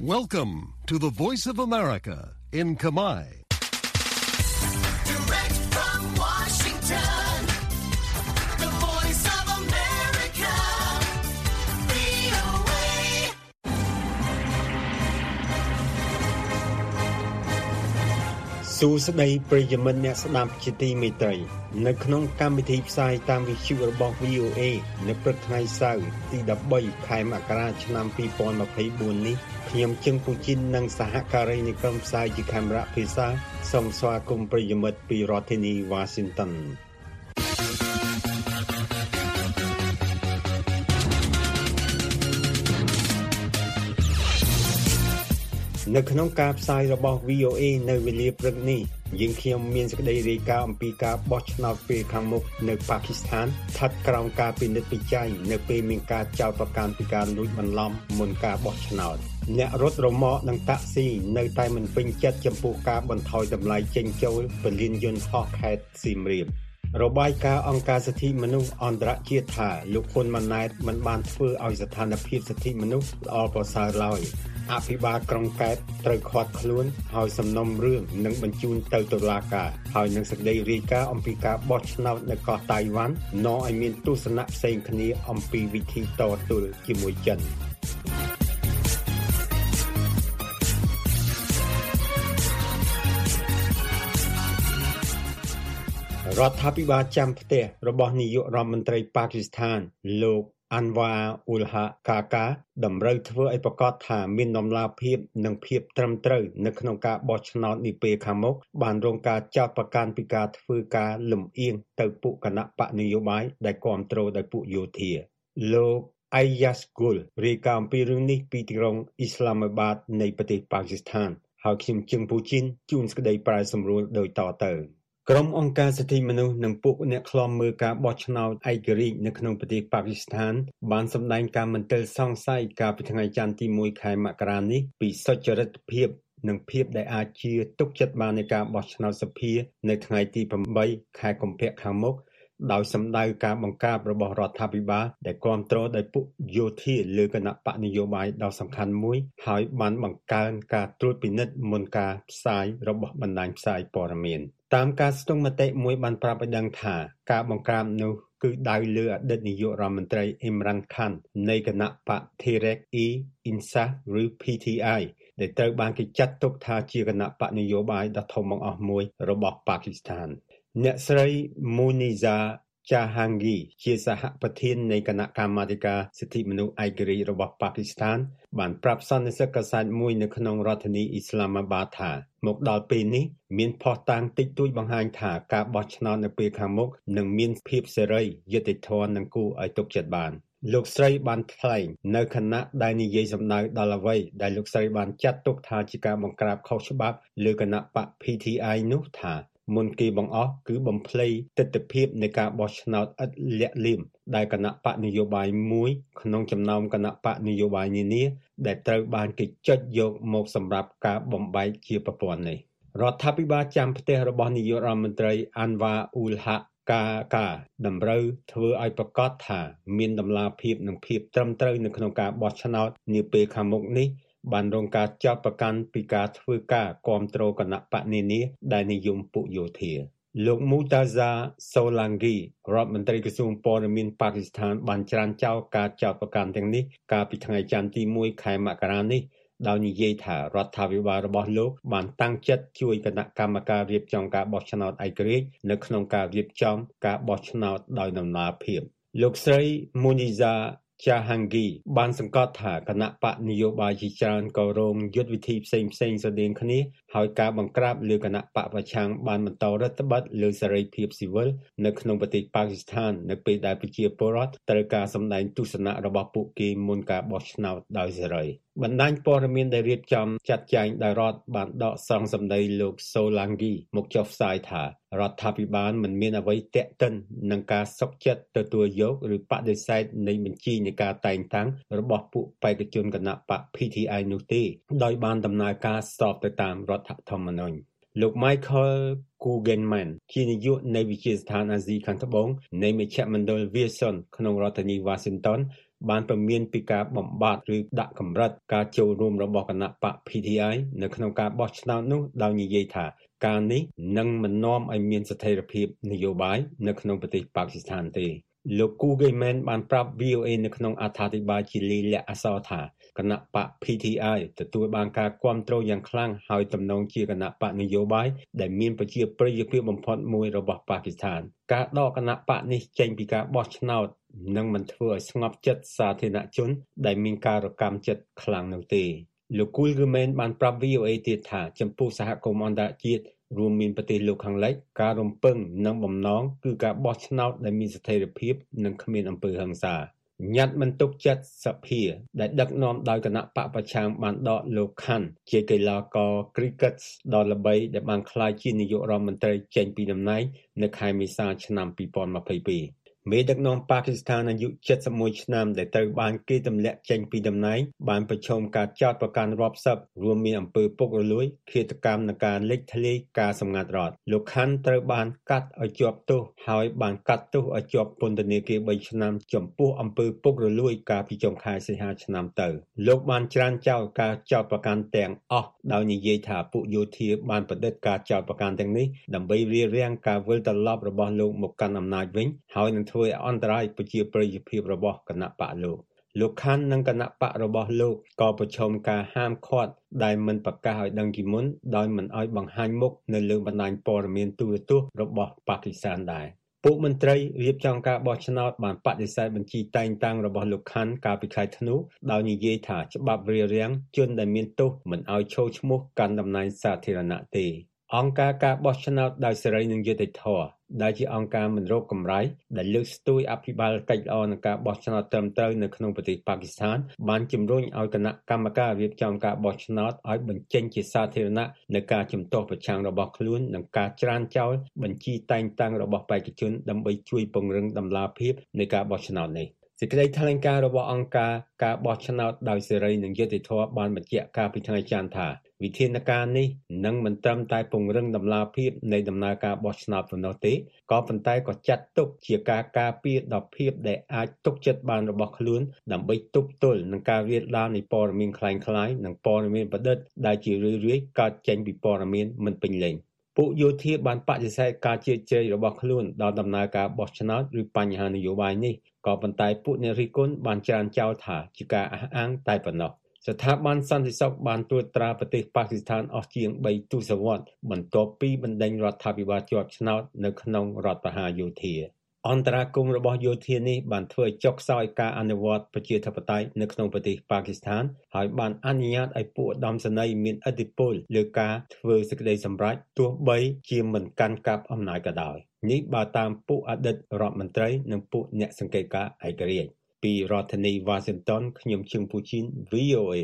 Welcome to the Voice of America in Kamai. សួស្តីប្រិយមិត្តអ្នកស្ដាប់ជាទីមេត្រី នៅក្នុងកម្មវិធីផ្សាយតាមវិទ្យុរបស់ VOA នៅព្រឹកថ្ងៃសៅរ៍ទី13ខែមករាឆ្នាំ2024នេះខ្ញុំជឹងពូជីននិងសហការីនៃក្រុមផ្សាយជាកាមេរ៉ាភាសាសូមស្វាគមន៍ប្រិយមិត្តពីរដ្ឋធានី Washington នៅក្នុងការផ្សាយរបស់ VOA នៅវេលាព្រឹកនេះយើងខ្ញុំមានសេចក្តីរាយការណ៍អំពីការបោះឆ្នោតពេលខាងមុខនៅប៉ាគីស្ថានស្ថិតក្រោមការពិនិត្យវិច័យនៅពេលមានការចោទប្រកាន់ពីការលួចបន្លំមុនការបោះឆ្នោតអ្នករត់រមាក់និងតាក់ស៊ីនៅតែមិនពេញចិត្តចំពោះការបន្ថយតម្លៃចេញចូលពលានយន្តហោះខេត្តសៀមរាបរបាយការណ៍អង្គការសិទ្ធិមនុស្សអន្តរជាតិថាលោកហ៊ុនម៉ាណែតមិនបានធ្វើឲ្យស្ថានភាពសិទ្ធិមនុស្សល្អប្រសើរឡើយ អភិបាលក្រុងកែបត្រូវខាត់ខ្លួនហើយសំណុំរឿងនឹងបញ្ជូនទៅតុលាការហើយនឹងសេចក្តីរាយការណ៍អំពីការបោះឆ្នោតនៅកោះតៃវ៉ាន់នាំឲ្យមានទស្សនៈផ្សេងគ្នាអំពីវិធីតទល់ជាមួយចិនរដ្ឋាភិបាលចាំផ្ទះរបស់នាយករដ្ឋមន្ត្រីប៉ាគីស្ថានលោក អាន់វ៉ាអ៊ុលហាកាកាតម្រូវធ្វើឲ្យប្រកាសថាមានដំណាភាពនិងភាពត្រឹមត្រូវនៅក្នុងការបោះឆ្នោតនាពេលខាងមុខបានរងការចោទប្រកាន់ពីការធ្វើការលំអៀងទៅពួកគណៈបកនយោបាយដែលគ្រប់គ្រងដោយពួកយោធាលោកអៃយ៉ាស់ហ្គុលរាយការណ៍អំពីរឿងនេះពីទីក្រុងអ៊ីស្លាមាបាតនៃប្រទេសប៉ាគីស្ថានហើយខ្ញុំជឹងពូជីនជួនសេចក្តីប្រែសម្រួលដោយតទៅ ក្រុមអង្គការសិទ្ធិមនុស្សនិងពួកអ្នកឃ្លាំមើលការបោះឆ្នោតឯករាជ្យនៅក្នុងប្រទេសប៉ាគីស្ថាន បានសម្ដែងការមន្ទិលសង្ស័យកាលពីថ្ងៃច័ន្ទទី1ខែមករានេះពីសុចរិតភាពនិងភាពដែលអាចជាទុកចិត្តបាននៃការបោះឆ្នោតសភា នៅថ្ងៃទី8ខែកុម្ភៈខាងមុខ ដោយសម្ដៅការបង្ក្រាបរបស់រដ្ឋាភិបាលដែលគ្រប់គ្រងដោយពួកយោធាលើគណៈបកនយោបាយដ៏សំខាន់មួយហើយបានបង្កើនការត្រួតពិនិត្យមុនការផ្សាយរបស់បណ្ដាញផ្សាយព័ត៌មានតាមការស្ទង់មតិមួយបានប្រាប់ឲ្យដឹងថាការបង្ក្រាបនោះគឺដៅលើអតីតនាយករដ្ឋមន្ត្រីអ៊ីមរ៉ាន់ខាន់នៃគណៈបក Tehreek-e-Insaf ឬ PTI ដែលត្រូវបានគេចាត់ទុកថាជាគណៈបកនយោបាយដ៏ធំបង្អស់មួយរបស់ប៉ាគីស្ថាន អ្នកស្រី Muniza Jahangi ជាសហប្រធាននៃគណៈកម្មាធិការសិទ្ធិមនុស្សឯករាជ្យរបស់ប៉ាគីស្ថាន បានប្រាប់សន្និសីទកាសែតមួយនៅក្នុងរដ្ឋធានីអ៊ីស្លាមាបាតថាមកដល់ពេលនេះមានភស្តុតាងតិចតួចបង្ហាញថាការបោះឆ្នោតនៅពេលខាងមុខនឹងមានភាពសេរីយុត្តិធម៌និងគួរឲ្យទុកចិត្តបានលោកស្រីបានថ្លែងនៅខណៈដែលនិយាយសម្ដៅដល់អ្វីដែលលោកស្រីបានចាត់ទុកថាជាការបង្ក្រាបខុសច្បាប់លើគណៈបក PTI នោះថា មុនគេបង្អស់គឺបំភ្លៃទស្សនវិជ្ជានៃការបោះឆ្នោតឥតលាក់លៀមដែលគណៈបកនយោបាយមួយក្នុងចំណោមគណៈបកនយោបាយនានាដែលត្រូវបានគេចុចយកមកសម្រាប់ការបំបែកជាប្រព័ន្ធនេះរដ្ឋាភិបាលចាំផ្ទះរបស់នាយករដ្ឋមន្ត្រី អាន់វ៉ាអ៊ូលហាកាកាតម្រូវធ្វើឲ្យប្រកាសថា មានដំណាភាពនិងភាពត្រឹមត្រូវនៅក្នុងការបោះឆ្នោតនាពេលខាងមុខនេះ បានរងការចោទប្រកាន់ពីការធ្វើការគាំទ្រគណៈបកនានាដែលនិយមពួកយោធា លោក Murtaza Solangi រដ្ឋមន្ត្រីក្រសួងព័ត៌មានប៉ាគីស្ថានបានច្រានចោលការចោទប្រកាន់ទាំងនេះកាលពីថ្ងៃច័ន្ទទី1ខែមករានេះដោយនិយាយថារដ្ឋាភិបាលរបស់លោកបានតាំងចិត្តជួយគណៈកម្មការរៀបចំការបោះឆ្នោតឯករាជ្យនៅក្នុងការរៀបចំការបោះឆ្នោតដោយដំណាភាពលោកស្រី Muniza ចាហាំងហ្គី បានសង្កត់ថាគណៈបកនយោបាយជាច្រើនក៏រងយុទ្ធវិធីផ្សេងផ្សេងស្រដៀងគ្នា ហើយការបង្ក្រាបលើគណៈបកប្រឆាំងបានបន្តរដ្ឋបတ်លើសេរីភាពស៊ីវិលនៅក្នុងប្រទេសប៉ាគីស្ថាននៅពេលដែលប្រជាពលរដ្ឋត្រូវការសម្ដែងទស្សនៈរបស់ពួកគេមុនការបោះឆ្នោតដោយសេរីបណ្ដាញព័ត៌មានដែលរៀបចំចាត់ចែងដោយរដ្ឋបានដកស្រង់សម្ដីលោក Solangi មកចុះផ្សាយថារដ្ឋាភិបាលមិនមានអ្វីទាក់ទិននឹងការសុកចិត្តទទួលយកឬបដិសេធនៃបញ្ជីនៃការតែងតាំងរបស់ពួកបេក្ខជនគណៈបក PTI នោះទេដោយបានដំណើរការស្របទៅតាមរដ្ឋធម្មនុញ្ញលោក Michael Kugelman ជានាយកនៃវិទ្យាស្ថានអាស៊ីខាងត្បូងនៃមជ្ឈមណ្ឌល Wilson ក្នុងរដ្ឋធានី Washington បានព្រមានពីការបំបត្តិឬដាក់កម្រិតការចូលរួមរបស់គណៈបក PTI នៅក្នុងការបោះឆ្នោតនោះដោយនិយាយថាការនេះនឹងមិននាំឲ្យមានស្ថិរភាពនយោបាយនៅក្នុងប្រទេសប៉ាគីស្ថានទេលោកគូហ្គេមែនបានប្រាប់ VOA នៅក្នុងអត្ថាធិប្បាយជាលិលាក់អសរថា គណៈបក PTI ទទួលបានការគ្រប់គ្រងយ៉ាងខ្លាំងហើយទំនងជាគណៈបកនយោបាយដែលមានប្រជាប្រិយភាពបំផុតមួយរបស់ប៉ាគីស្ថាន ការដកគណៈបកនេះចេញពីការបោះឆ្នោតនឹងមិនធ្វើឲ្យស្ងប់ចិត្តសាធារណជន ដែលមានការរកម្មចិត្តខ្លាំងនោះទេលោកគូលហ្គឺមែនបានប្រាប់ VOA ទៀតថាចំពោះសហគមន៍អន្តរជាតិរួមមានប្រទេសលោកខាងលិចការរំពឹងនិងបំណងគឺការបោះឆ្នោតដែលមានស្ថិរភាពនិងគ្មានអំពើហិង្សា ញត្តិមិនទុកចិត្តសភា ដែលដឹកនាំដោយគណៈបកប្រឆាំងបានដកលោកខាន់ជាកីឡាករ Cricket ដ៏ល្បីដែលបានក្លាយជានាយករដ្ឋមន្ត្រីចេញពីតំណែងនៅខែមេសាឆ្នាំ2022 មេដឹកនាំប៉ាគីស្ថានអាយុ71ឆ្នាំដែលត្រូវបានគេទម្លាក់ចេញពីតំណែងបានប្រឈមការចោទប្រកាន់រាប់សិបរួមមានអំពើពុករលួយឃាតកម្មនិងការលេចធ្លាយការសម្ងាត់រដ្ឋលោកខាន់ត្រូវបានកាត់ឲ្យជាប់ទោសហើយបានកាត់ទោសឲ្យជាប់ពន្ធនាគារ3ឆ្នាំចំពោះអំពើពុករលួយកាលពីចុងខែសីហាឆ្នាំទៅលោកបានច្រានចោលការចោទប្រកាន់ទាំងអស់ដោយនិយាយថាពួកយោធាបានប្រឌិតការចោទប្រកាន់ទាំងនេះដើម្បីរារាំងការវិលត្រឡប់របស់លោកមកកាន់អំណាចវិញហើយនឹងធ្វើឲ្យអន្តរាយប្រជាប្រិយភាពរបស់គណៈបកលោកលោកខាន់និងគណៈបករបស់លោកក៏ប្រឈមការហាមឃាត់ដែលមិនប្រកាសឲ្យដឹងជាមុនដោយមិនឲ្យបង្ហាញមុខនៅលើបណ្ដាញព័ត៌មានទូរទស្សន៍របស់ប៉ាគីស្ថានដែរពួកមន្ត្រីរៀបចំការបោះឆ្នោតបានបដិសេធបញ្ជីតែងតាំងរបស់លោកខាន់កាលពីខែធ្នូដោយនិយាយថាច្បាប់រារាំងជនដែលមានទោសមិនឲ្យឈរឈ្មោះកាន់តំណែងសាធារណៈទេ អង្គការការបោះឆ្នោតដោយសេរីនិងយុត្តិធម៌ដែលជាអង្គការមិនរកកម្រៃដែលលើកស្ទួយអភិបាលកិច្ចល្អនឹងការបោះឆ្នោតត្រឹមត្រូវនៅក្នុងប្រទេសប៉ាគីស្ថានបានជំរុញឲ្យគណៈកម្មការរៀបចំការបោះឆ្នោតឲ្យបញ្ចេញជាសាធារណៈនៅការជំទាស់ប្រឆាំងរបស់ខ្លួននិងការច្រានចោលបញ្ជីតែងតាំងរបស់បេក្ខជនដើម្បីជួយពង្រឹងតម្លាភាពនៃការបោះឆ្នោតនេះ សេចក្តីថ្លែងការណ៍របស់អង្គការការបោះឆ្នោតដោយសេរីនិងយុត្តិធម៌បានបញ្ជាក់កាលពីថ្ងៃច័ន្ទថាវិធានការនេះនឹងមិនត្រឹមតែពង្រឹងតម្លាភាពនៃដំណើរការបោះឆ្នោតប៉ុណ្ណោះទេក៏ប៉ុន្តែក៏ចាត់ទុកជាការការពារដល់ភាពដែលអាចទុកចិត្តបានរបស់ខ្លួនដើម្បីទប់ទល់នឹងការរាលដាលនៃព័ត៌មានคล้ายៗនិងព័ត៌មានប្រឌិតដែលជារឿយៗកើតចេញពីព័ត៌មានមិនពេញលេញពួកយោធាបានបដិសេធការជឿជ័យរបស់ខ្លួនដល់ដំណើរការបោះឆ្នោតឬបញ្ហានយោបាយនេះ ក៏ប៉ុន្តែពួកអ្នករិះគន់បានច្រានចោលថាជាការអះអាងតែប៉ុណ្ណោះស្ថាប័នសន្តិសុខបានត្រួតត្រាប្រទេសប៉ាគីស្ថានអស់ជាង3ទសវត្សរ៍បន្ទាប់ពីបណ្ដេញរដ្ឋាភិបាលជាប់ឆ្នោតនៅក្នុងរដ្ឋប្រហារយោធាអន្តរាគមរបស់យោធានេះបានធ្វើឲ្យចុកខ្សោយការអនុវត្តប្រជាធិបតេយ្យនៅក្នុងប្រទេសប៉ាគីស្ថានហើយបានអនុញ្ញាតឲ្យពួកឧត្តមសេនីយ៍មានឥទ្ធិពលលើការធ្វើសេចក្តីសម្រេចទោះបីជាមិនកាន់កាប់អំណាចក៏ដោយ នេះបើតាមពួកអតីតរដ្ឋមន្ត្រីនិងពួកអ្នកសង្កេតការណ៍ឯករាជ្យពីរដ្ឋធានី Washington ខ្ញុំឈឹងពូជីន VOA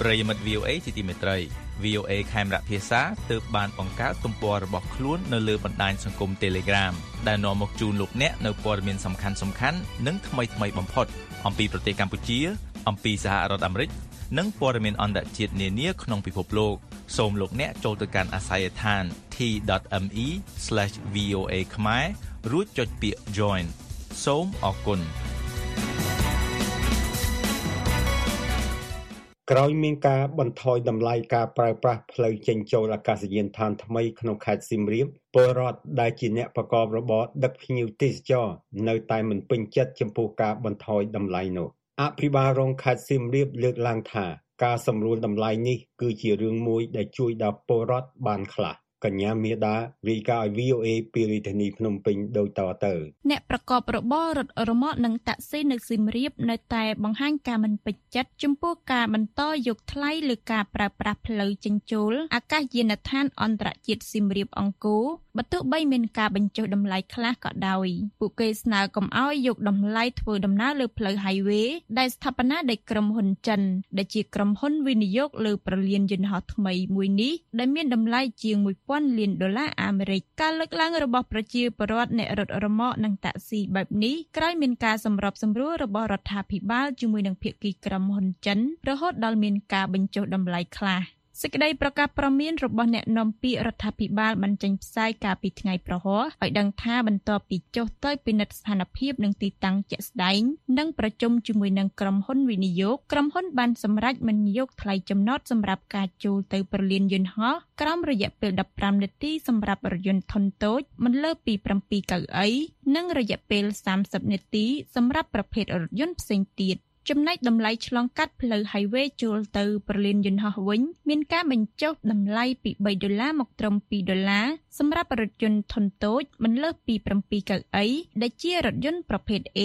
ប្រិយមិត្ត VOA ជាទីមេត្រី VOA ខេមរៈភាសាទើបបានបង្កើតទំព័ររបស់ខ្លួននៅលើបណ្ដាញសង្គម Telegram ដែលនាំមកជូនលោកអ្នកនៅព័ត៌មានសំខាន់ៗនិងថ្មីៗបំផុត អំពីប្រទេសកម្ពុជា អំពីសហរដ្ឋអាមេរិក និងព័ត៌មានអន្តរជាតិនានាក្នុងពិភពលោកសូមលោកអ្នកចូលទៅកាន់អាស័យដ្ឋាន t.me/voa ខ្មែររួចចុចពាក្យ join សូមអរគុណក្រោយមានការបន្ថយតម្លៃការប្រើប្រាស់ផ្លូវចេញចូលអាកាសយានដ្ឋានថ្មីក្នុងខេត្តសៀមរាបពលរដ្ឋដែលជាអ្នកប្រកបរបរដឹកភ្ញៀវទេសចរនៅតែមិនពេញចិត្តចំពោះការបន្ថយតម្លៃនោះ អភិបាលរងខេត្តសៀមរាបលើកឡើងថា ការសម្រួលតម្លៃនេះគឺជារឿងមួយដែលជួយដល់ពលរដ្ឋបានខ្លះកញ្ញាមេដារាយការណ៍ឲ្យ VOA ពីរាជធានីភ្នំពេញដូចតទៅ អ្នកប្រកបរបររត់រមាក់និងតាក់ស៊ីនៅសៀមរាបនៅតែបង្ហាញការមិនពេញចិត្តចំពោះការបន្តយកថ្លៃលើការប្រើប្រាស់ផ្លូវចេញចូលអាកាសយានដ្ឋានអន្តរជាតិសៀមរាបអង្គរ បើទោះបីមានការបញ្ចុះតម្លៃខ្លះក៏ដោយពួកគេស្នើកុំឲ្យយកតម្លៃធ្វើដំណើរលើផ្លូវ highway ដែលស្ថាបនាដោយក្រុមហ៊ុនចិនដែលជាក្រុមហ៊ុនវិនិយោគលើប្រលានយន្តហោះថ្មីមួយនេះដែលមានតម្លៃជាង1000លានដុល្លារអាមេរិកការលើកឡើងរបស់ប្រជាពលរដ្ឋអ្នករត់រមាក់និងតាក់ស៊ីបែបនេះក្រោយមានការសម្របសម្រួលរបស់រដ្ឋាភិបាលជាមួយនឹងភាគីក្រុមហ៊ុនចិនរហូតដល់មានការបញ្ចុះតម្លៃខ្លះ សេចក្តីប្រកាសព្រមានរបស់អ្នកនាំពាក្យរដ្ឋាភិបាលបានចេញផ្សាយកាលពីថ្ងៃប្រហ័សឲ្យដឹងថាបន្ទាប់ពីចុះទៅពិនិត្យស្ថានភាពនិងទីតាំងជាក់ស្ដែងនិងប្រជុំជាមួយនឹងក្រុមហ៊ុនវិនិយោគក្រុមហ៊ុនបានសម្រេចមិនយកថ្លៃចំណតសម្រាប់ការជួលទៅប្រលានយន្តហោះក្រោមរយៈពេល15នាទីសម្រាប់រថយន្តធុនតូចមិនលើសពី7កៅអីនិងរយៈពេល30នាទីសម្រាប់ប្រភេទរថយន្តផ្សេងទៀត។ ចំណែកតម្លៃឆ្លងកាត់ផ្លូវ highway ចូលទៅប្រលានយន្តហោះវិញ មានការបញ្ចុះតម្លៃពី3ដុល្លារមកត្រឹម2ដុល្លារ សម្រាប់រថយន្តធុនតូចមិនលើសពី7កៅអីដែលជារថយន្តប្រភេទ A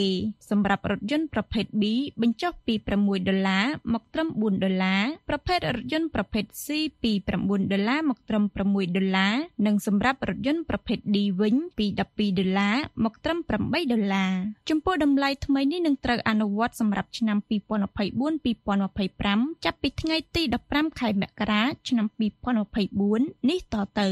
សម្រាប់រថយន្តប្រភេទ B បញ្ចុះពី6ដុល្លារមកត្រឹម4ដុល្លារប្រភេទរថយន្តប្រភេទ C ពី9ដុល្លារមកត្រឹម6ដុល្លារនិងសម្រាប់រថយន្តប្រភេទ D វិញពី12ដុល្លារមកត្រឹម8ដុល្លារចំពោះតម្លៃថ្មីនេះនឹងត្រូវអនុវត្តសម្រាប់ឆ្នាំ2024-2025ចាប់ពីថ្ងៃទី15ខែមករាឆ្នាំ2024នេះតទៅ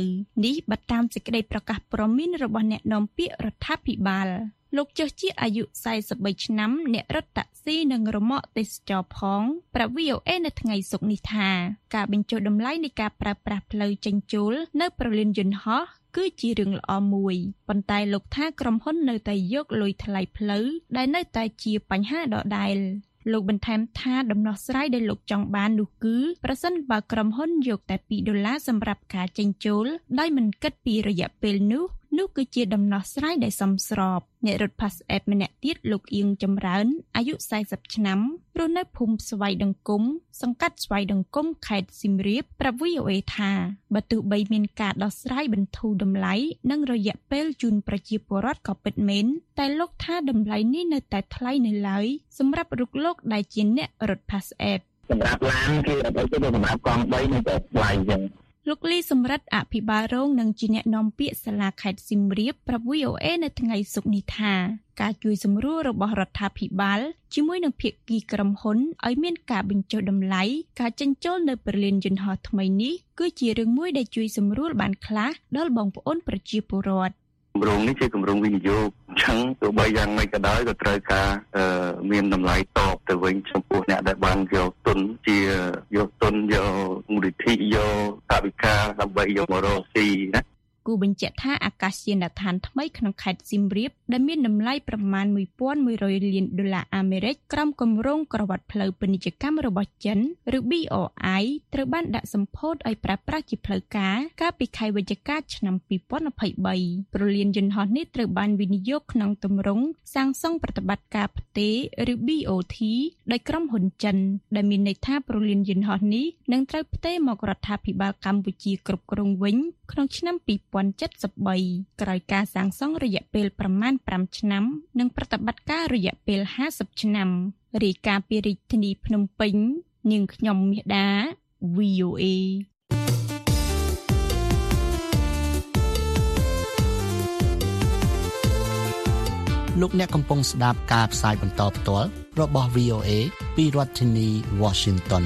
នេះបតាមសេចក្តីប្រកាសព្រមានរបស់អ្នកនាំពាក្យរដ្ឋាភិបាលលោកចុះជាអាយុ43ឆ្នាំអ្នករត់តាក់ស៊ីនិងរមាក់ទេសចរផងប្រាប់ VOA នៅថ្ងៃសុក្រនេះថាការបញ្ចុះតម្លៃនៃការប្រើប្រាស់ផ្លូវចេញចូលនៅប្រលានយន្តហោះគឺជារឿងល្អមួយប៉ុន្តែលោកថាក្រុមហ៊ុននៅតែយកលុយថ្លៃផ្លូវដែលនៅតែជាបញ្ហាដដែល លោកបន្ថែមថាដំណោះស្រាយដែលលោកចង់បាននោះគឺប្រសិនបើក្រុមហ៊ុនយកតែ2ដុល្លារសម្រាប់ការចេញចូលដោយមិនគិតពីរយៈពេលនោះនោះគឺជាដំណោះស្រាយដែលសមស្របអ្នករត់ Pass App ម្នាក់ទៀតលោកអៀងចម្រើន អាយុ40ឆ្នាំរស់នៅភូមិស្វាយដង្គមសង្កាត់ស្វាយដង្គមខេត្តសៀមរាបប្រាប់ VOA ថាបើទោះបីមានការដោះស្រាយបន្ធូរតម្លៃនិងរយៈពេលជូនប្រជាពលរដ្ឋក៏ពិតមែនតែលោកថាតម្លៃនេះនៅតែថ្លៃនៅឡើយសម្រាប់រុកលោកដែលជាអ្នករត់ Pass App សម្រាប់ឡានគឺអត់អីទេសម្រាប់កង់3នៅតែថ្លៃចឹង លោកលីសម្រិទ្ធអភិបាលរងនិងជាអ្នកនាំពាក្យសាលាខេត្តសៀមរាបប្រាប់ VOA នៅថ្ងៃសុក្រនេះថាការជួយសម្រួលរបស់រដ្ឋាភិបាលជាមួយនឹងភាគីក្រុមហ៊ុនឲ្យមានការបញ្ចុះតម្លៃការចិញ្ចោលនៅប្រលានយន្តហោះថ្មីនេះគឺជារឿងមួយដែលជួយសម្រួលបានខ្លះដល់បងប្អូនប្រជាពលរដ្ឋគម្រោងនេះជាគម្រោងវិនិយោគ អញ្ចឹងទោះបីយ៉ាងម៉េចក៏ដោយក៏ត្រូវការមានតម្លៃតបទៅវិញចំពោះអ្នកដែលបានយកទុនជាយកទុនយកមូលនិធិយកតាវិការដើម្បីយកមករកស៊ីណា គូបញ្ជាក់ថាអាកាសយានដ្ឋានថ្មីក្នុងខេត្តសៀមរាបដែលមានតម្លៃប្រមាណ1100លានដុល្លារអាមេរិកក្រោមគម្រោងក្រវ៉ាត់ផ្លូវពាណិជ្ជកម្មរបស់ចិនឬ BRI ត្រូវបានដាក់សម្ពោធឲ្យប្រើប្រាស់ជាផ្លូវការកាលពីខែវិច្ឆិកាឆ្នាំ2023ប្រលានយន្តហោះនេះត្រូវបានវិនិយោគក្នុងទម្រង់សាងសង់ប្រតិបត្តិការផ្ទេរឬ BOT ដោយក្រុមហ៊ុនចិន ដែលមានន័យថាប្រលានយន្តហោះនេះនឹងត្រូវផ្ទេរមករដ្ឋាភិបាលកម្ពុជាគ្រប់គ្រងវិញក្នុងឆ្នាំ2000 2073ក្រោយការសាងសង់រយៈពេលប្រមាណ5ឆ្នាំ និងប្រតិបត្តិការរយៈពេល50ឆ្នាំរាយការណ៍ពីរាជធានីភ្នំពេញ នាងខ្ញុំមាសដា VOA លោកអ្នកកំពុងស្ដាប់ការផ្សាយបន្តផ្ទាល់របស់ VOA ពីរដ្ឋធានី Washington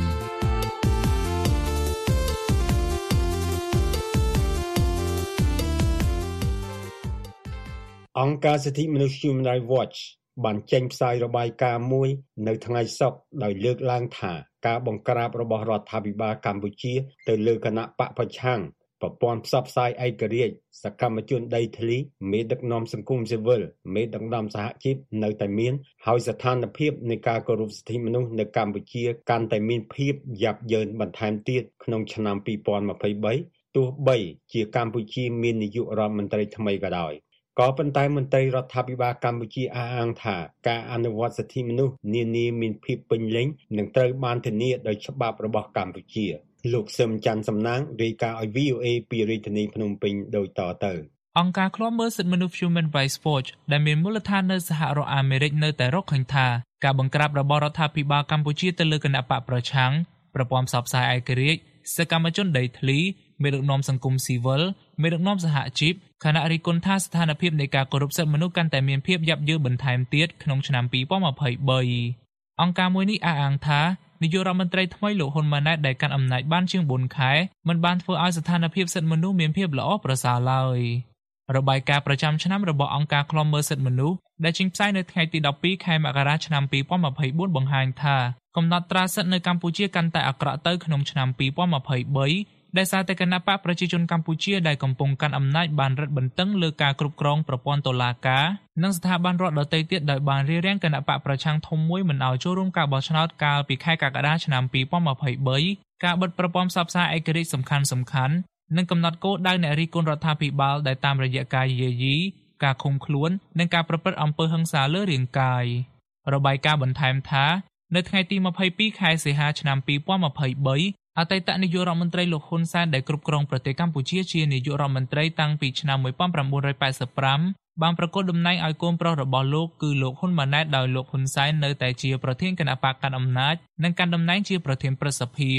អង្គការសិទ្ធិមនុស្ស Human Rights Watch បានចេញផ្សាយរបាយការណ៍មួយនៅថ្ងៃសុក្រដោយលើកឡើងថាការបង្ក្រាបរបស់រដ្ឋាភិបាលកម្ពុជា ទៅលើគណៈបកប្រឆាំងប្រព័ន្ធផ្សព្វផ្សាយឯករាជ្យសកម្មជនដីធ្លីមេដឹកនាំសង្គមស៊ីវិលមេដឹកនាំសហជីពនៅតែមាន ហើយស្ថានភាពនៃការគោរពសិទ្ធិមនុស្សនៅកម្ពុជាកាន់តែមានភាពយ៉ាប់យ៉ឺនបន្ថែមទៀតក្នុងឆ្នាំ2023ទោះបីជាកម្ពុជាមាននាយករដ្ឋមន្ត្រីថ្មីក៏ដោយ។ ក៏ប៉ុន្តែមន្ត្រីរដ្ឋាភិបាលកម្ពុជាអះអាងថាការអនុវត្តសិទ្ធិមនុស្សនានាមានភាពពេញលេញនិងត្រូវបានធានាដោយច្បាប់របស់កម្ពុជាលោកសឹមច័ន្ទសំណាងរាយការណ៍ឲ្យ VOA ពីរាជធានីភ្នំពេញដូចតទៅអង្គការឃ្លាំមើលសិទ្ធិមនុស្ស Human Rights Watch ដែលមានមូលដ្ឋាននៅសហរដ្ឋអាមេរិកនៅតែរកឃើញថាការបង្ក្រាបរបស់រដ្ឋាភិបាលកម្ពុជាទៅលើគណៈបកប្រឆាំងប្រព័ន្ធផ្សព្វផ្សាយឯករាជ្យសកម្មជនដីធ្លីមេដឹកនាំសង្គមស៊ីវិល មេដឹកនាំសហជីពខណៈរិះគន់ថាស្ថានភាពនៃការគោរពសិទ្ធិមនុស្សកាន់តែមានភាពយ៉ាប់យ៉ឺបន្ថែមទៀតក្នុងឆ្នាំ2023អង្គការមួយនេះអះអាងថានាយករដ្ឋមន្ត្រីថ្មីលោកហ៊ុនម៉ាណែតដែលកាន់អំណាចបានជាង4ខែមិនបានធ្វើឲ្យស្ថានភាពសិទ្ធិមនុស្សមានភាពល្អប្រសើរឡើយរបាយការណ៍ប្រចាំឆ្នាំរបស់អង្គការឃ្លាំមើលសិទ្ធិមនុស្សដែលចេញផ្សាយនៅថ្ងៃទី12ខែមករាឆ្នាំ2024បង្ហាញថាកំណត់ត្រាសិទ្ធិនៅកម្ពុជាកាន់តែអាក្រក់ទៅក្នុងឆ្នាំ2023 ដែលសារតែគណៈបកប្រជាជនកម្ពុជាដែលកំពុងកាន់អំណាចបានរឹតបន្តឹងលើការគ្រប់គ្រងប្រព័ន្ធតុលាការនិងស្ថាប័នរដ្ឋដទៃទៀតដោយបានរារាំងគណៈបកប្រឆាំងធំមួយមិនឲ្យចូលរួមការបោះឆ្នោតកាលពីខែកក្កដាឆ្នាំ2023ការបិទប្រព័ន្ធផ្សព្វផ្សាយឯករាជ្យសំខាន់សំខាន់និងកំណត់គោលដៅអ្នករិះគន់រដ្ឋាភិបាលដែលតាមរយៈការយាយីការឃុំខ្លួននិងការប្រព្រឹត្តអំពើហិង្សាលើរាងកាយរបាយការណ៍បន្ថែមថានៅថ្ងៃទី22ខែសីហាឆ្នាំ2023 អតីតនាយករដ្ឋមន្ត្រីលោកហ៊ុនសែនដែលគ្រប់គ្រងប្រទេសកម្ពុជាជានាយករដ្ឋមន្ត្រីតាំងពីឆ្នាំ1985បានប្រកាសតំណែងឲ្យកូនប្រុសរបស់លោកគឺលោកហ៊ុនម៉ាណែតដោយលោកហ៊ុនសែននៅតែជាប្រធានគណៈបកកណ្ដាលអំណាចនិងកាន់តំណែងជាប្រធានព្រឹទ្ធសភា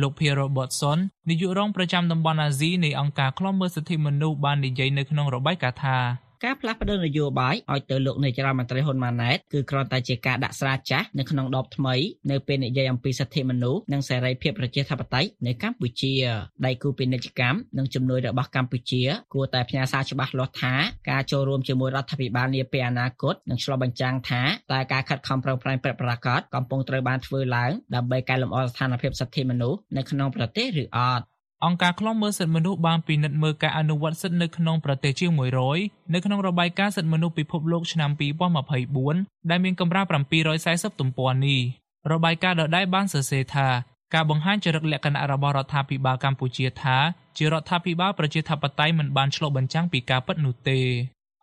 លោក Pierre Robertson នាយករងប្រចាំតំបន់អាស៊ីនៃអង្គការឃ្លាំមើលសិទ្ធិមនុស្សបាននិយាយនៅក្នុងរបាយការណ៍ថា ការផ្លាស់ប្តូរនយោបាយឲ្យទៅលោកនាយរដ្ឋមន្ត្រីហ៊ុនម៉ាណែតគឺគ្រាន់តែជាការដាក់ស្រាចាស់នៅក្នុងដបថ្មីនៅពេលនិយាយអំពីសិទ្ធិមនុស្សនិងសេរីភាពប្រជាធិបតេយ្យនៅកម្ពុជាដៃគូពាណិជ្ជកម្មនិងជំនួយរបស់កម្ពុជាគួរតែផ្ញើសារច្បាស់លាស់ថាការចូលរួមជាមួយរដ្ឋាភិបាលនាពេលអនាគតនឹងឆ្លុះបញ្ចាំងថាតើការខិតខំប្រឹងប្រែងពិតប្រាកដកំពុងត្រូវបានធ្វើឡើងដើម្បីកែលម្អស្ថានភាពសិទ្ធិមនុស្សនៅក្នុងប្រទេសឬអត់ អង្គការឃ្លាំមើលសិទ្ធិមនុស្សបានពិនិត្យមើលការអនុវត្តសិទ្ធិនៅក្នុងប្រទេសជាង100នៅក្នុងរបាយការណ៍សិទ្ធិមនុស្សពិភពលោកឆ្នាំ2024ដែលមានកម្រាស់740ទំព័រនេះរបាយការណ៍ដដែលបានសរសេរថាការបង្ហាញចរិតលក្ខណៈរបស់រដ្ឋាភិបាលកម្ពុជាថាជារដ្ឋាភិបាលប្រជាធិបតេយ្យមិនបានឆ្លុះបញ្ចាំងពីការពិតនោះទេ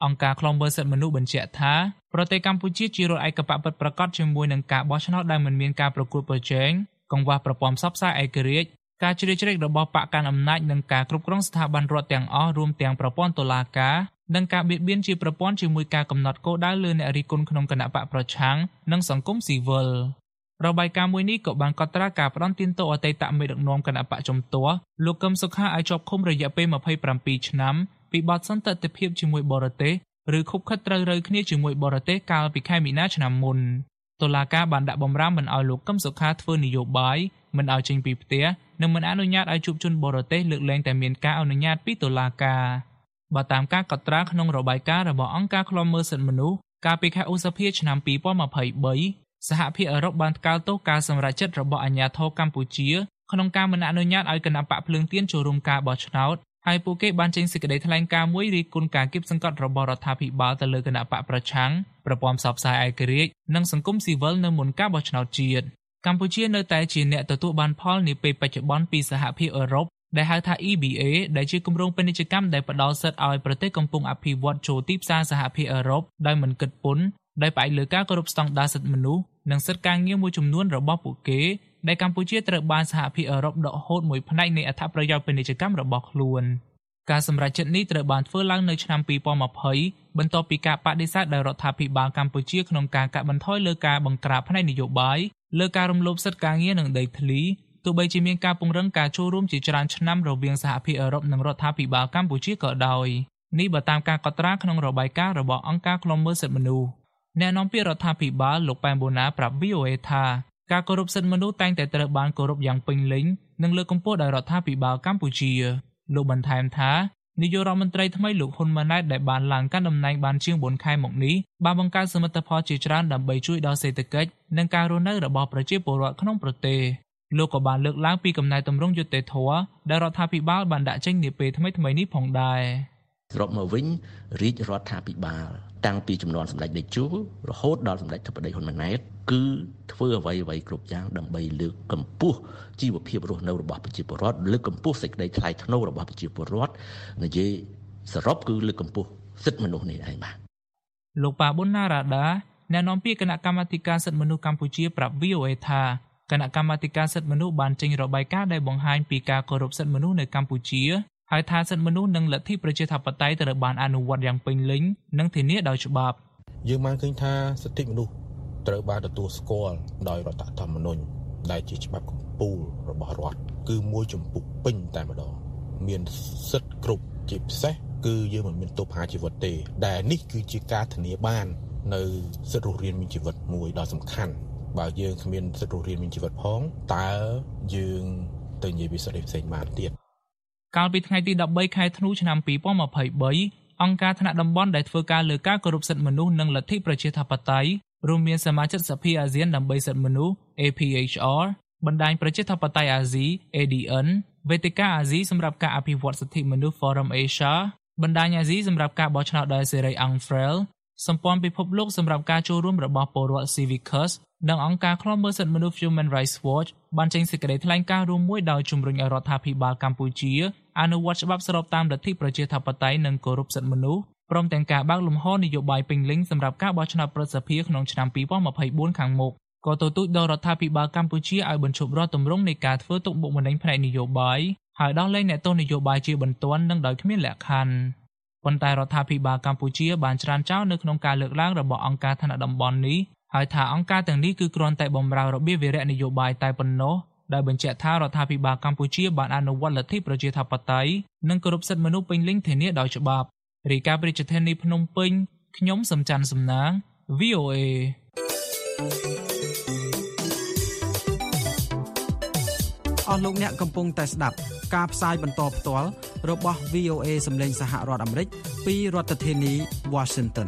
អង្គការឃ្លាំមើលសិទ្ធិមនុស្សបញ្ជាក់ថាប្រទេសកម្ពុជាជារដ្ឋឯកបកពិតប្រាកដជាមួយនឹងការបោះឆ្នោតដែលមិនមានការប្រកួតប្រជែងកង្វះប្រព័ន្ធផ្សព្វផ្សាយឯករាជ្យ ការជ្រៀតជ្រែករបស់បកកាន់អំណាចនិងការគ្រប់គ្រងស្ថាប័នរដ្ឋទាំងអស់រួមទាំងប្រព័ន្ធតុលាការនិងការបៀតបៀនជាប្រព័ន្ធជាមួយការកំណត់គោលដៅលើអ្នករិះគន់ក្នុងគណៈបកប្រឆាំងនិងសង្គមស៊ីវិលរបាយការណ៍មួយនេះក៏បានកត់ត្រាការផ្ដន់ទានទោសអតីតមេដឹកនាំគណៈបកជំទាស់លោកកឹមសុខាឲ្យជាប់ឃុំរយៈពេល27ឆ្នាំពីបទសន្តិទិភាពជាមួយបរទេសឬខុបខិតត្រូវរើគ្នាជាមួយបរទេសកាលពីខែមីនាឆ្នាំមុន តុលាការបានដាក់បំរាមមិនឲ្យលោកកឹមសុខាធ្វើនយោបាយមិនឲ្យចេញពីផ្ទះនិងមិនអនុញ្ញាតឲ្យជួបជនបរទេសលើកលែងតែមានការអនុញ្ញាតពីតុលាការបើតាមការកត់ត្រាក្នុងរបាយការណ៍របស់អង្គការឃ្លាំមើលសិទ្ធិមនុស្សកាលពីខែឧសភាឆ្នាំ2023សហភាពអឺរ៉ុបបានថ្កោលទោសការសម្រេចចិត្តរបស់អាជ្ញាធរកម្ពុជាក្នុងការមិនអនុញ្ញាតឲ្យគណៈបកភ្លើងទៀនចូលរួមការបោះឆ្នោត ហើយពួកគេបានចេញសេចក្តីថ្លែងការណ៍មួយរីគុណការគៀបសង្កត់របស់រដ្ឋាភិបាលទៅលើគណៈបកប្រឆាំងប្រព័ន្ធផ្សព្វផ្សាយឯករាជ្យនិងសង្គមស៊ីវិលនៅមុនការបោះឆ្នោតជាតិកម្ពុជានៅតែជាអ្នកទទួលបានផលនាពេលបច្ចុប្បន្នពីសហភាពអឺរ៉ុបដែលហៅថា EBA ដែលជាគម្រោងពាណិជ្ជកម្មដែលផ្ដល់សិទ្ធិឲ្យប្រទេសកំពុងអភិវឌ្ឍចូលទីផ្សារសហភាពអឺរ៉ុបដោយមិនគិតពន្ធដោយផ្អែកលើការគោរពស្តង់ដារសិទ្ធិមនុស្សនិងសិទ្ធិការងារមួយចំនួនរបស់ពួកគេ ដែលកម្ពុជាត្រូវបានសហភាពអឺរ៉ុបដកហូតមួយផ្នែកនៃអត្ថប្រយោជន៍ពាណិជ្ជកម្មរបស់ខ្លួនការសម្រេចចិត្តនេះត្រូវបានធ្វើឡើងនៅឆ្នាំ2020បន្ទាប់ពីការបដិសេធដោយរដ្ឋាភិបាលកម្ពុជាក្នុងការកាត់បន្ថយលើការបង្ក្រាបផ្នែកនយោបាយលើការរំលោភសិទ្ធិការងារនិងដីធ្លីទោះបីជាមានការពង្រឹងការចូលរួមជាច្រើនឆ្នាំរវាងសហភាពអឺរ៉ុបនិងរដ្ឋាភិបាលកម្ពុជាក៏ដោយនេះបើតាមការកត់ត្រាក្នុងរបាយការណ៍របស់អង្គការឃ្លាំមើលសិទ្ធិមនុស្សអ្នកនាំពាក្យរដ្ឋាភិបាលលោកប៉ែនបូណាប្រាប់ VOA ថា ការគោរពសិទ្ធិមនុស្សតែងតែត្រូវបានគោរពយ៉ាងពេញលេញនិងលើកកម្ពស់ដោយរដ្ឋាភិបាលកម្ពុជាលោកបន្ថែមថានាយករដ្ឋមន្ត្រីថ្មីលោកហ៊ុនម៉ាណែតដែលបានឡើងកាន់តំណែងបានជាង4ខែមកនេះបានបង្កើតសមិទ្ធផលជាច្រើនដើម្បីជួយដល់សេដ្ឋកិច្ចនិងការរស់នៅរបស់ប្រជាពលរដ្ឋក្នុងប្រទេសលោកក៏បានលើកឡើងពីកំណែទម្រង់យុត្តិធម៌ដែលរដ្ឋាភិបាលបានដាក់ចេញនាពេលថ្មីៗនេះផងដែរ សរុបមកវិញរាជរដ្ឋាភិបាលតាំងពីចំនួនសម្ដេចតេជោរហូតដល់សម្ដេចធិបតីហ៊ុនម៉ាណែតគឺធ្វើអ្វីអ្វីគ្រប់យ៉ាងដើម្បីលើកកម្ពស់ជីវភាពរស់នៅរបស់ប្រជាពលរដ្ឋលើកកម្ពស់សេចក្តីថ្លៃថ្នូររបស់ប្រជាពលរដ្ឋនិយាយសរុបគឺលើកកម្ពស់សិទ្ធិមនុស្សនេះឯងបាទលោកប៉ាប៊ុនណារ៉ាដាអ្នកនាំពាក្យគណៈកម្មាធិការសិទ្ធិមនុស្សកម្ពុជាប្រាប់ VOA ថាគណៈកម្មាធិការសិទ្ធិមនុស្សបានចេញរបាយការណ៍ដែលបង្ហាញពីការគោរពសិទ្ធិមនុស្សនៅកម្ពុជា ហើយថាសិទ្ធិមនុស្សនិងលទ្ធិប្រជាធិបតេយ្យត្រូវបានអនុវត្តយ៉ាងពេញលេញនិងធានាដោយច្បាប់យើងបានឃើញថាសិទ្ធិមនុស្សត្រូវបានទទួលស្គាល់ដោយរដ្ឋធម្មនុញ្ញដែលជាច្បាប់កម្ពុជារបស់រដ្ឋគឺមួយចំពុកពេញតែម្ដងមានសិទ្ធិគ្រប់ជាពិសេសគឺយើងមិនមានទោសប្រហារជីវិតទេ ដែលនេះគឺជាការធានាបាន នៅសិទ្ធិរស់រានមានជីវិតមួយដ៏សំខាន់បើយើងគ្មានសិទ្ធិរស់រានមានជីវិតផងតើយើងទៅនិយាយពីសិទ្ធិផ្សេងបានទៀត កាលពីថ្ងៃទី13ខែធ្នូឆ្នាំ2023អង្គការថ្នាក់តំបន់ដែលធ្វើការលើការគោរពសិទ្ធិមនុស្សនិងលទ្ធិប្រជាធិបតេយ្យរួមមានសមាជិកសភាអាស៊ានដើម្បីសិទ្ធិមនុស្ស APHR បណ្ដាញប្រជាធិបតេយ្យអាស៊ី ADN វេទិកាអាស៊ីសម្រាប់ការអភិវឌ្ឍសិទ្ធិមនុស្ស Forum Asia បណ្ដាញអាស៊ីសម្រាប់ការបោះឆ្នោតដោយសេរី Angfrel សម្ព័ន្ធពិភពលោកសម្រាប់ការចូលរួមរបស់ពលរដ្ឋ Civicus និងអង្គការឃ្លាំមើលសិទ្ធិមនុស្ស Human Rights Watch បានចេញសេចក្តីថ្លែងការណ៍រួមមួយដោយជំរុញឲ្យរដ្ឋាភិបាលកម្ពុជាអនុវត្តច្បាប់ស្របតាមលទ្ធិប្រជាធិបតេយ្យនិងគោរពសិទ្ធិមនុស្សព្រមទាំងការបើកលំហនយោបាយពេញលេញសម្រាប់ការបោះឆ្នោតប្រសិទ្ធភាពក្នុងឆ្នាំ2024ខាងមុខក៏ទទូចដល់រដ្ឋាភិបាលកម្ពុជាឲ្យបញ្ឈប់រាល់ទម្រង់នៃការធ្វើទុកបុកម្នេញផ្នែកនយោបាយហើយដោះលែងអ្នកទោសនយោបាយជាបន្ទាន់និងដោយគ្មានលក្ខខណ្ឌប៉ុន្តែរដ្ឋាភិបាលកម្ពុជាបានច្រានចោលនៅក្នុងការលើកឡើងរបស់អង្គការថ្នាក់តំបន់នេះ ហើយថាអង្គការទាំងនេះគឺគ្រាន់តែបំរើរបៀបវារៈនយោបាយតែប៉ុណ្ណោះដែលបញ្ជាក់ថារដ្ឋាភិបាលកម្ពុជាបានអនុវត្តលទ្ធិប្រជាធិបតេយ្យនិងគោរពសិទ្ធិមនុស្សពេញលេញធានាដោយច្បាប់រាយការណ៍ប្រជាធានីភ្នំពេញខ្ញុំសំច័ន្ទសំណាង VOA អស់លោកអ្នកកំពុងតែស្ដាប់ការផ្សាយបន្តផ្ទាល់របស់ VOA សម្លេងសហរដ្ឋអាមេរិកពីរដ្ឋធានី Washington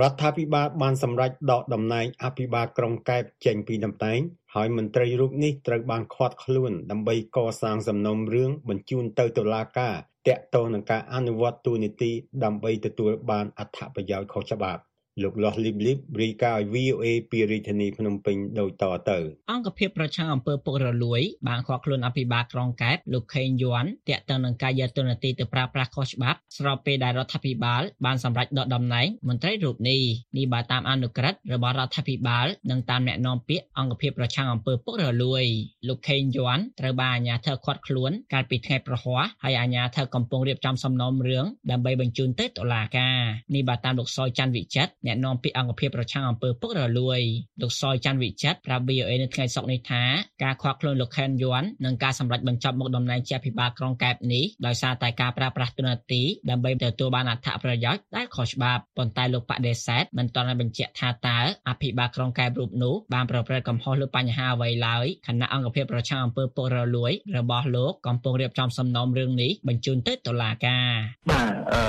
រដ្ឋាភិបាលបានសម្រេចដកតំណែងអភិបាលក្រុងកែបចេញពីតំណែងហើយមន្ត្រីរូបនេះត្រូវបានឃាត់ខ្លួនដើម្បីកសាងសំណុំរឿងបញ្ជូនទៅតុលាការតាក់ទងនឹងការអនុវត្តទូនីតិដើម្បីទទួលបានអត្ថប្រយោជន៍ខុសច្បាប់ លោកលាស់លីបលីបរីកាឲ្យ VOA ពីរាជធានីភ្នំពេញដូចតទៅ អង្គភាពប្រឆាំងអំពើពុករលួយបានខកខ្លួនអភិបាលក្រុងកែបលោកខេងយួនតាក់ទងនឹងការយកទូនាទីទៅប្រើប្រាស់ខុសច្បាប់ស្របពេលដែលរដ្ឋាភិបាលបានសម្រេចដកតំណែងមន្ត្រីរូបនេះនេះបើតាមអនុក្រឹត្យរបស់រដ្ឋាភិបាលនិងតាមអ្នកនាំពាក្យអង្គភាពប្រឆាំងអំពើពុករលួយលោកខេងយួនត្រូវបានអាជ្ញាធរឃាត់ខ្លួនកាលពីថ្ងៃប្រហ័សហើយអាជ្ញាធរកំពុងរៀបចំសំណុំរឿងដើម្បីបញ្ជូនទៅតុលាការនេះបើតាមលោកសយច័ន្ទវិចិត្រអ្នកនាំពាក្យអង្គភាពប្រឆាំងអំពើពុករលួយលោកសយច័ន្ទវិចិត្រប្រាប់ VOA នៅថ្ងៃសុក្រនេះថាការខកខ្លួនលោកខេនយួននិងការសម្រេចបញ្ចប់មុខតំណែងជាអភិបាលក្រុងកែបនេះដោយសារតែការប្រើប្រាស់ទូនាទីដើម្បីទទួលបានអត្ថប្រយោជន៍ដែលខុសច្បាប់ប៉ុន្តែលោកបដិសេធមិនទាន់បញ្ជាក់ថាតើអភិបាលក្រុងកែបរូបនោះបានប្រព្រឹត្តកំហុសលើបញ្ហាអ្វីឡើយខណៈអង្គភាពប្រឆាំងអំពើពុករលួយរបស់លោកកំពុងរៀបចំសំណុំរឿងនេះបញ្ជូនទៅតុលាការបាទអឺ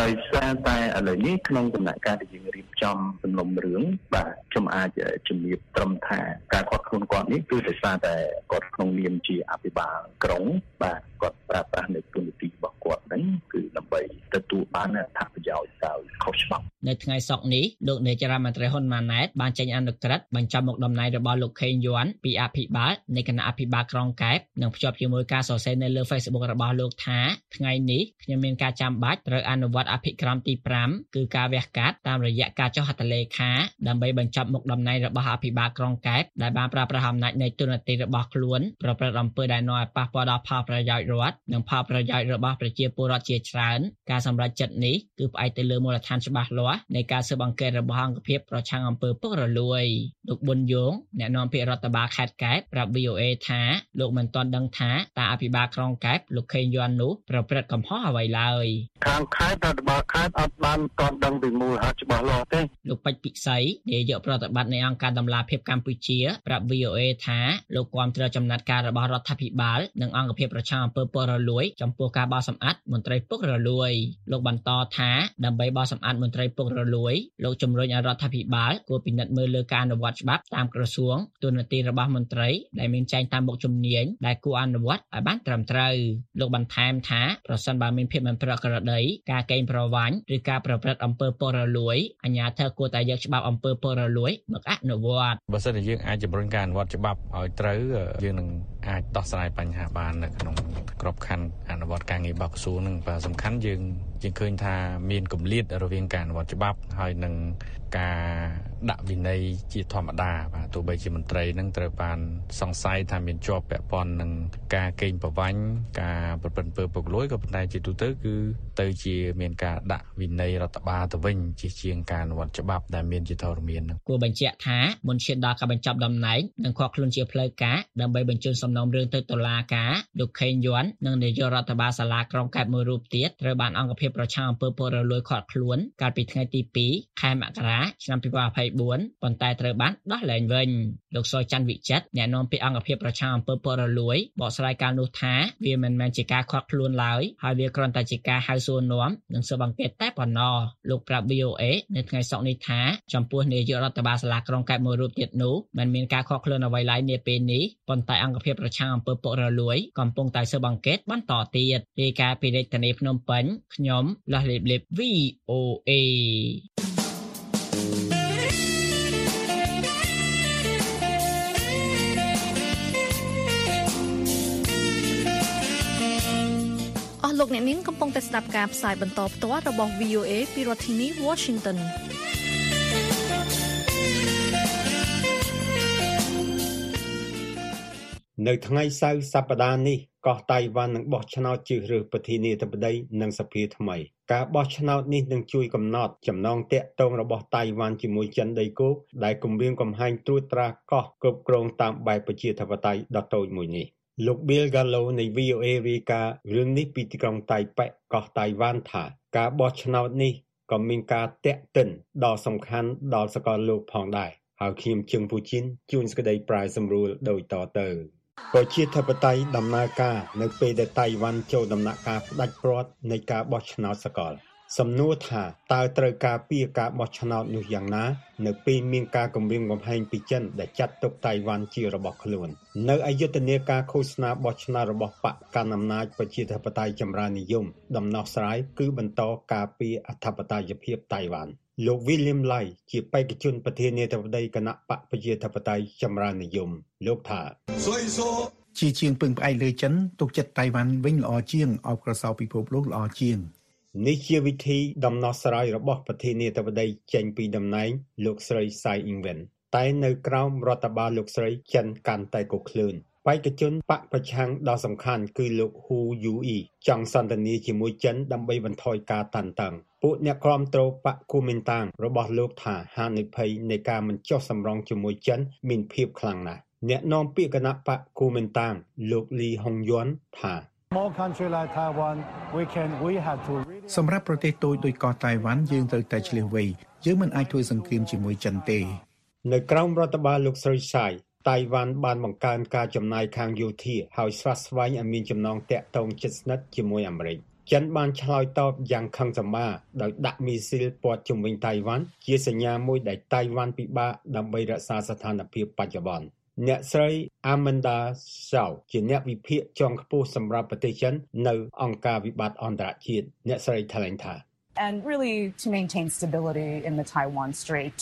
ដោយសារតែឥឡូវនេះក្នុងដំណាក់កាលដែលយើងរៀបចំសំណុំរឿងបាទខ្ញុំអាចជំរាបត្រឹមថាការគាត់ខ្លួនគាត់នេះគឺដោយសារតែគាត់ក្នុងនាមជាអភិបាលក្រុងបាទគាត់ប្រើប្រាស់នៅទូនាទីរបស់គាត់ហ្នឹងគឺដើម្បីទទួលបានអត្ថប្រយោជន៍ដោយខុសច្បាប់នៅថ្ងៃសុក្រនេះលោកនាយរដ្ឋមន្ត្រីហ៊ុនម៉ាណែតបានចេញអនុក្រឹត្យបញ្ចប់មុខតំណែងរបស់លោកខេងយួនពីអភិបាលនៃគណៈអភិបាលក្រុងកែបនិងភ្ជាប់ជាមួយការសរសេរនៅលើ Facebook របស់លោកថាថ្ងៃនេះខ្ញុំមានការចាំបាច់ត្រូវអនុវត្តអភិក្រមទី5គឺការវះកាត់តាមរយៈការចុះហត្ថលេខាដើម្បីបញ្ចប់មុខតំណែងរបស់អភិបាលក្រុងកែបដែលបានប្រើប្រាស់អំណាចនៃទូនាទីរបស់ខ្លួនប្រព្រឹត្តអំពើដែលនាំឲ្យប៉ះពាល់ដល់ផលប្រយោជន៍រដ្ឋនិងផលប្រយោជន៍របស់ប្រជាពលរដ្ឋជាច្រើនការសម្រេចចិត្តនេះគឺផ្អែកទៅលើមូលដ្ឋានច្បាស់លាស់នៃការស៊ើបអង្កេតរបស់អង្គភាពប្រឆាំងអំពើពុករលួយលោកប៊ុនយងអ្នកនាំពាក្យរដ្ឋបាលខេត្តកែបប្រាប់ VOA ថាលោកមិនទាន់ដឹងថាតើអភិបាលក្រុងកែបលោកខេងយួននោះប្រព្រឹត្តកំហុសអ្វីឡើយខាងខេត្តរដ្ឋបាលខេត្តអត់បានទាន់ដឹងពីមូលហេតុច្បាស់លាស់ទេលោកពេជ្រពិសីនាយកប្រតិបត្តិនៃអង្គការដំឡាភិបកម្ពុជាប្រាប់ VOA ថាលោកគាំទ្រចំណាត់ការរបស់រដ្ឋាភិបាលនិងអង្គភាពប្រឆាំងអំពើពុករលួយចំពោះការបោះសម្អាតមន្ត្រីពុករលួយលោកបន្តថាដើម្បីបោះសម្អាតមន្ត្រីពុករលួយលោកជំរុញឲ្យរដ្ឋាភិបាលគួរពិនិត្យមើលលើការអនុវត្តច្បាប់តាមក្រសួងទូនាទីរបស់មន្ត្រីដែលមានចែងតាមមុខជំនាញដែលគួរអនុវត្តឲ្យបានត្រឹមត្រូវលោកបន្ថែមថាប្រសិនបើមានភាពមិនប្រក្រតីការកេងប្រវ័ញ្ចឬការប្រព្រឹត្តអំពើពុករលួយអាជ្ញាធរគួរតែយកច្បាប់អំពើពុករលួយមកអនុវត្តបើសិនជាយើងអាចជំរុញការអនុវត្តច្បាប់ឲ្យត្រូវយើងនឹង អាចដោះស្រាយបញ្ហាបាននៅក្នុងក្របខ័ណ្ឌអនុវត្តការងាររបស់ក្រសួងនឹងបាទសំខាន់យើងយើងឃើញថាមានកម្លាតរវាងការអនុវត្តច្បាប់ហើយនឹងការដាក់វិន័យជាធម្មតាបាទទោះបីជាមន្ត្រីនឹងត្រូវបានសង្ស័យថាមានជាប់ពាក់ព័ន្ធនឹងការកេងប្រវ័ញ្ចការប្រព្រឹត្តអំពើពុករលួយក៏ប៉ុន្តែជាទូទៅគឺទៅជាមានការដាក់វិន័យរដ្ឋបាលទៅវិញជាជាងការអនុវត្តច្បាប់ដែលមានជាធរមាននឹងគួរបញ្ជាក់ថាមុនឈានដល់ការបញ្ចប់តំណែងនិងខកខ្លួនជាផ្លូវការដើម្បីបញ្ជូនសំណុំរឿងទៅតុលាការលោកខេងយួននិងនាយករដ្ឋបាលសាលាក្រុងកែបមួយរូបទៀតត្រូវបានអង្គភាពប្រឆាំងអំពើពុករលួយឃាត់ខ្លួនកាលពីថ្ងៃទី2ខែមករាឆ្នាំ2024ប៉ុន្តែត្រូវបានដោះលែងវិញលោកសុយច័ន្ទវិចិត្រអ្នកនាំពាក្យអង្គភាពប្រជាអំពើពុករលួយបកស្រាយការនោះថាវាមិនមែនជាការខាត់ខ្លួនឡើយហើយវាគ្រាន់តែជាការហៅសួរនាំនិងស៊ើបអង្កេតតែប៉ុណ្ណោះលោកប្រាប់ VOA នៅថ្ងៃសុក្រនេះថាចំពោះនាយករដ្ឋបាលសាលាក្រុងកែបមួយរូបទៀតនោះមិនមានការខកខ្លួនអ្វីឡើយនាពេលនេះប៉ុន្តែអង្គភាពប្រជាអំពើពុករលួយកំពុងតែស៊ើបអង្កេតបន្តទៀតរាយការណ៍ពីរាជធានីភ្នំពេញខ្ញុំលាស់លេបលេប VOA អស់ លោកអ្នកនាងកំពុងតែស្ដាប់ការផ្សាយបន្តផ្ទាល់របស់ VOA ពីរដ្ឋធានី Washington នៅថ្ងៃសៅរ៍សប្តាហ៍នេះ កោះតៃវ៉ាន់នឹងបោះឆ្នោតជ្រើសរើសប្រធានាធិបតីនិងសភាថ្មី ការបោះឆ្នោតនេះនឹងជួយកំណត់ចំណងទាក់ទងរបស់តៃវ៉ាន់ជាមួយចិនដីគោកដែលគម្រាមកំហែងត្រួតត្រាកោះគ្រប់គ្រងតាមបែបប្រជាធិបតេយ្យដ៏តូចមួយនេះលោក Bill Gallo នៃ VOA រាយការណ៍រឿងនេះពីទីក្រុងតៃប៉េកោះតៃវ៉ាន់ថា ការបោះឆ្នោតនេះក៏មានការតាក់ទិនដ៏សំខាន់ដល់សកលលោកផងដែរហើយខ្ញុំជឹងពូជីនជួនសេចក្តីប្រាយសម្រួលដូចតទៅ ប្រជាធិបតេយ្យដំណើរការនៅពេលដែលតៃវ៉ាន់ចូលដំណាក់កាលផ្ដាច់ព្រាត់នៃការបោះឆ្នោតសកល សំណួរថាតើត្រូវការពីការបោះឆ្នោតនោះយ៉ាងណា នៅពេលមានការគម្រាមកំហែងពីចិនដែលចាត់ទុកតៃវ៉ាន់ជារបស់ខ្លួន នៅអយុធនាការឃោសនាបោះឆ្នោតរបស់បកកណ្ដាលអំណាចប្រជាធិបតេយ្យចម្រើននិយម ដំណោះស្រាយគឺបន្តការពីអធិបតេយ្យភាពតៃវ៉ាន់ លោក William Lai ជាបេក្ខជនប្រធានាធិបតីគណៈបកប្រជាធិបតេយ្យចម្រើននិយមលោកថាជាជាងពឹងផ្អែកលើចិនទុកចិត្តតៃវ៉ាន់វិញល្អជាងអបក្រសោពិភពលោកល្អជាងនេះជាវិធីដំណោះស្រាយរបស់ប្រធានាធិបតីចេញពីតំណែងលោកស្រី Tsai Ing-wen តែនៅក្រោមរដ្ឋបាលលោកស្រីចិនកាន់តែកុឃ្លឿន បេក្ខជនបកប្រឆាំងដ៏សំខាន់គឺលោក Hu Yui ចង់សន្ទនាជាមួយចិនដើម្បីបន្ថយការតានតឹងពួកអ្នកគ្រប់គ្រងបកគូមីនតាងរបស់លោកថាហានិភ័យនៃការមិនចុះសម្រុងជាមួយចិនមានភាពខ្លាំងណាស់អ្នកនាំពាក្យគណៈបកគូមីនតាងលោកលីហុងយន់ថា Small country like Taiwan we can we have to សម្រាប់ប្រទេសតូចដូចកោះតៃវ៉ាន់យើងត្រូវតែឆ្លៀសវៃយើងមិនអាចធ្វើសង្គ្រាមជាមួយចិនទេនៅក្រោមរដ្ឋបាលលោកស្រីសាយ តៃវ៉ាន់បានបង្កើនការចំណាយខាងយោធាហើយស្វាស្វែងឲ្យមានចំណងតាក់ទងជិតស្និទ្ធជាមួយអាមេរិកចិនបានឆ្លើយតបយ៉ាងខឹងសម្បារដោយដាក់មីស៊ីលព័ទ្ធជុំវិញតៃវ៉ាន់ជាសញ្ញាមួយដែលតៃវ៉ាន់ពិបាកដើម្បីរក្សាស្ថានភាពបច្ចុប្បន្នអ្នកស្រី Amanda Shaw ជាអ្នកវិភាគជាន់ខ្ពស់សម្រាប់ប្រទេសចិននៅអង្គការវិបត្តិអន្តរជាតិអ្នកស្រីថ្លែងថា and really to maintain stability in the Taiwan Strait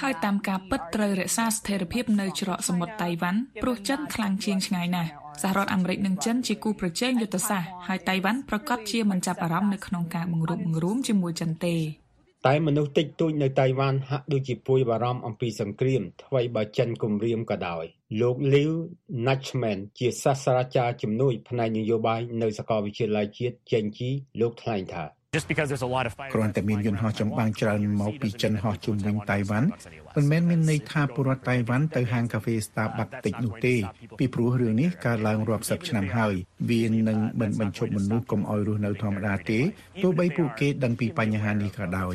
ហើយតាមការពិតត្រូវរក្សាស្ថិរភាពនៅច្រកសមុទ្រតៃវ៉ាន់ព្រោះចិនខ្លាំងជាងឆ្ងាយណាស់សហរដ្ឋអាមេរិកនិងចិនជាគូប្រជែងយុទ្ធសាស្ត្រហើយតៃវ៉ាន់ប្រកាសជាមិនចាប់អារម្មណ៍នៅក្នុងការបង្រួបបង្រួមជាមួយចិនទេតែមនុស្សតិចតួចនៅតៃវ៉ាន់ហាក់ដូចជាពួយបារម្ភអំពីសង្គ្រាមថ្មីបើចិនគំរាមក៏ដោយលោក Liu Nachman ជាសាស្ត្រាចារ្យជំនួយផ្នែកនយោបាយនៅសាកលវិទ្យាល័យជាតិចេញជីលោកថ្លែងថា just because there's a lot of គ្រាន់តែមានយន្តហោះចម្បាំងច្រើនមកពីចិនហោះជុំវិញតៃវ៉ាន់មិនមែនមានន័យថាពលរដ្ឋតៃវ៉ាន់ទៅហាងកាហ្វេ Starbucks តិចនោះទេពីព្រោះរឿងនេះកើតឡើងរាប់សិបឆ្នាំហើយវានឹងមិនបញ្ឈប់មនុស្សកុំឲ្យរស់នៅធម្មតាទេទោះបីពួកគេដឹងពីបញ្ហានេះក៏ដោយ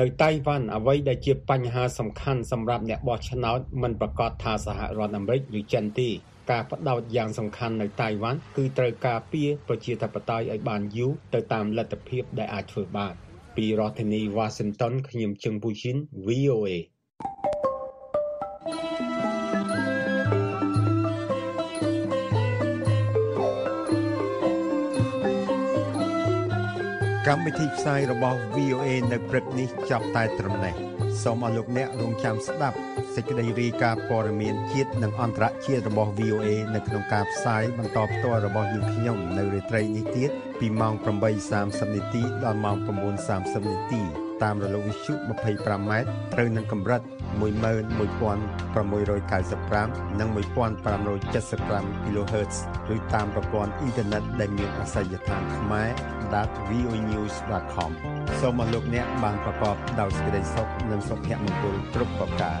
នៅតៃវ៉ាន់អ្វីដែលជាបញ្ហាសំខាន់សម្រាប់អ្នកបោះឆ្នោតមិនប្រកាសថាសហរដ្ឋអាមេរិកឬចិនទេ ការបដោតយ៉ាងសំខាន់នៅតៃវ៉ាន់គឺត្រូវការពារប្រជាធិបតេយ្យឲ្យបានយូរទៅតាមលទ្ធភាពដែលអាចធ្វើបានពីរដ្ឋធានី Washington ខ្ញុំជឹងពូជីន VOA កម្មវិធីផ្សាយរបស់ VOA នៅព្រឹកនេះចប់តែត្រឹមនេះសូមអរលោកអ្នករងចាំស្ដាប់ សេចក្តីរាយការណ៍ព័ត៌មានជាតិនិងអន្តរជាតិរបស់ VOA នៅក្នុងការផ្សាយបន្តផ្ទាល់របស់យើងខ្ញុំនៅរាត្រីនេះទៀតពីម៉ោង8:30នាទីដល់ម៉ោង9:30នាទីតាមរលកវិទ្យុ 25m ត្រូវនឹងកម្រិត11695និង1575 kHz ឬតាមប្រព័ន្ធអ៊ីនធឺណិតដែលមានអាសយដ្ឋានខ្មែរ .voenews.com សូមអរលោកអ្នកបានប្រកបដោយសេចក្តីសុខនិងសុភមង្គលគ្រប់ប្រការ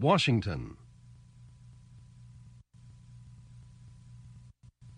Washington.